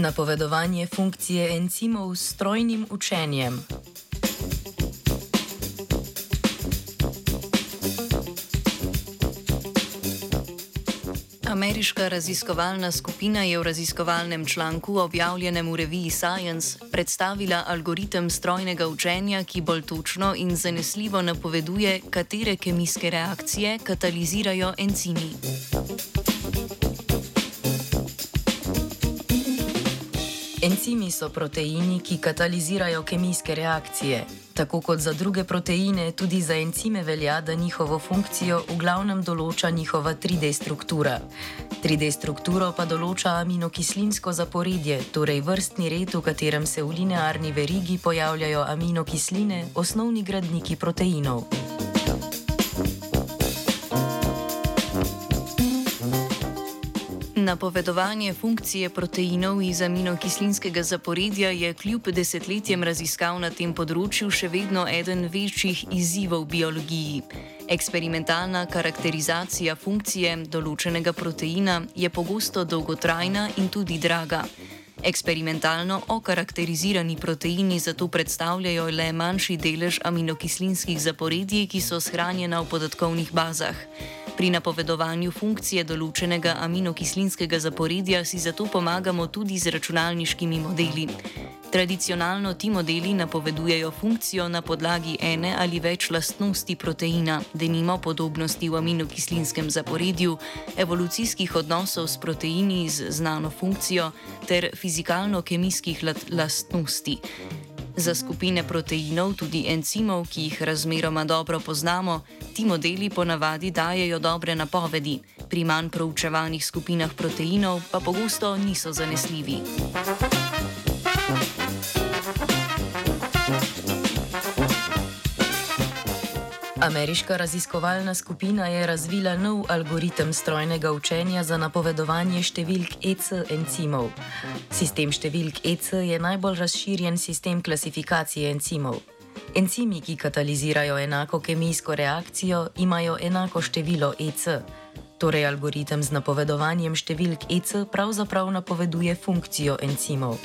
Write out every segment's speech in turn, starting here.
Napovedovanje funkcije encimov s strojnim učenjem. Ameriška raziskovalna skupina je v raziskovalnem članku, objavljenem v reviji Science, predstavila algoritem strojnega učenja, ki bolj točno in zanesljivo napoveduje, katere kemijske reakcije katalizirajo encimi. Encimi so proteini, ki katalizirajo kemijske reakcije. Tako kot za druge proteine, tudi za encime velja, da njihovo funkcijo v glavnem določa njihova 3D struktura. 3D strukturo pa določa aminokislinsko zaporedje, torej vrstni red, v katerem se v linearni verigi pojavljajo aminokisline, osnovni gradniki proteinov. Napovedovanje funkcije proteinov iz aminokislinskega zaporedja je kljub desetletjem raziskav na tem področju še vedno eden večjih izzivov v biologiji. Eksperimentalna karakterizacija funkcije določenega proteina je pogosto dolgotrajna in tudi draga. Eksperimentalno okarakterizirani proteini zato predstavljajo le manjši delež aminokislinskih zaporedij, ki so shranjena v podatkovnih bazah. Pri napovedovanju funkcije določenega aminokislinskega zaporedja si zato pomagamo tudi z računalniškimi modeli. Tradicionalno ti modeli napovedujejo funkcijo na podlagi ene ali več lastnosti proteina, denimo podobnosti v aminokislinskem zaporedju, evolucijskih odnosov s proteini z znano funkcijo ter fizikalno-kemijskih lastnosti. Za skupine proteinov, tudi encimov, ki jih razmeroma dobro poznamo, ti modeli ponavadi dajejo dobre napovedi, pri manj proučevanih skupinah proteinov pa pogosto niso zanesljivi. Ameriška raziskovalna skupina je razvila nov algoritem strojnega učenja za napovedovanje številk EC encimov. Sistem številk EC je najbolj razširjen sistem klasifikacije encimov. Encimi, ki katalizirajo enako kemijsko reakcijo, imajo enako število EC. Torej, algoritem z napovedovanjem številk EC pravzaprav napoveduje funkcijo encimov.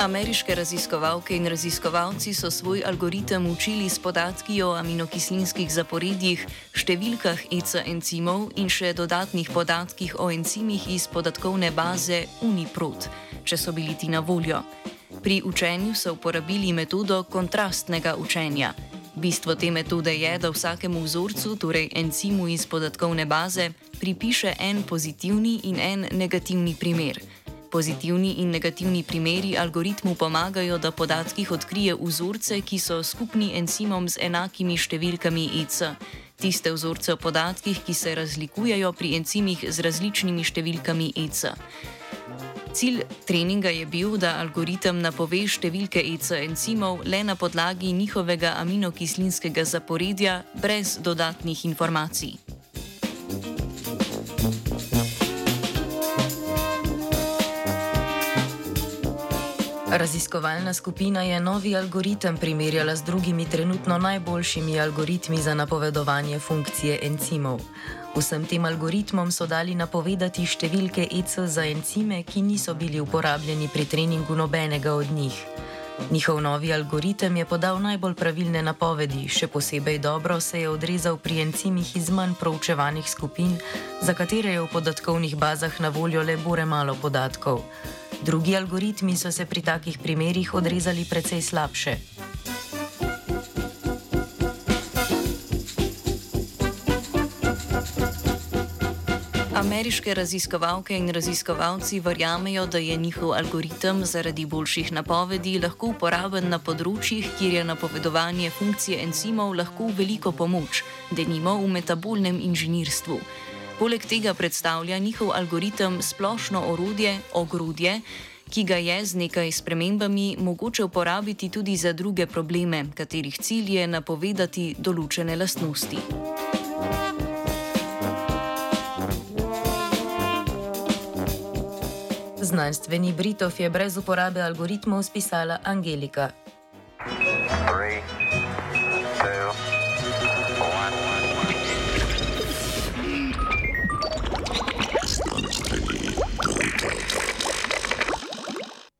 Ameriške raziskovalke in raziskovalci so svoj algoritem učili s podatki o aminokislinskih zaporedjih, številkah ECA encimov in še dodatnih podatkih o encimih iz podatkovne baze Uniprot, če so bili ti na voljo. Pri učenju so uporabili metodo kontrastnega učenja. Bistvo te metode je, da vsakemu vzorcu, torej encimu iz podatkovne baze, pripiše en pozitivni in en negativni primer. Pozitivni in negativni primeri algoritmu pomagajo, da podatkih odkrije vzorce, ki so skupni encimom z enakimi številkami EC. Tiste vzorce o podatkih, ki se razlikujejo pri encimih z različnimi številkami EC. Cilj treninga je bil, da algoritem napove številke EC encimov le na podlagi njihovega aminokislinskega zaporedja, brez dodatnih informacij. Raziskovalna skupina je novi algoritem primerjala z drugimi trenutno najboljšimi algoritmi za napovedovanje funkcije encimov. Vsem tem algoritmom so dali napovedati številke EC za encime, ki niso bili uporabljeni pri treningu nobenega od njih. Njihov novi algoritem je podal najbolj pravilne napovedi, še posebej dobro se je odrezal pri encimih iz manj proučevanih skupin, za katere je v podatkovnih bazah na voljo le bore malo podatkov. Drugi algoritmi so se pri takih primerjih odrezali precej slabše. Ameriške raziskovalke in raziskovalci verjamejo, da je njihov algoritem zaradi boljših napovedi lahko uporaben na področjih, kjer je napovedovanje funkcije encimov lahko veliko pomoč, denimo v metabolnem inženirstvu. Poleg tega predstavlja njihov algoritem splošno orodje, ogrodje, ki ga je z nekaj spremembami mogoče uporabiti tudi za druge probleme, katerih cilj je napovedati določene lastnosti. Znanstveni Britov je brez uporabe algoritmov spisala Angelika.